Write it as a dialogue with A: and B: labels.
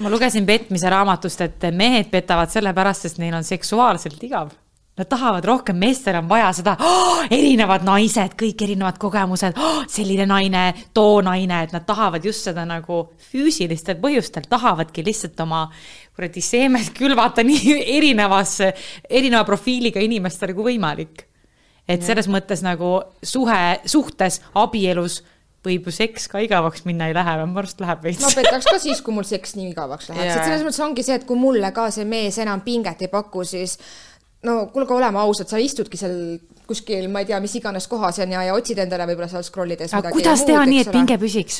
A: ma lugesin petmise raamatust, et mehed petavad sellepärast, sest neil on seksuaalselt igav. Nad tahavad rohkem, meestel on vaja seda oh,, erinevad naised, kõik erinevad kogemused. Oh,, selline naine, too naine, et nad tahavad just seda nagu füüsilistel põhjustel, tahavadki lihtsalt oma kuradi seemet külvata nii erinevas, erineva profiiliga inimestele kui võimalik. et selles mõttes nagu suhe, suhtes, abielus võib ju seks ka igavaks minna ei lähe, minu arust läheb veits.
B: ma petaks ka siis, kui mul seks nii igavaks läheks, et selles mõttes ongi see, et kui mulle ka see mees enam pinget ei paku, siis no kuule, aga oleme ausad, sa istudki seal kuskil, ma ei tea, mis iganes kohas on ja, ja otsid endale võib-olla seal scroll ides
A: midagi. kuidas teha nii, et pinge püsiks?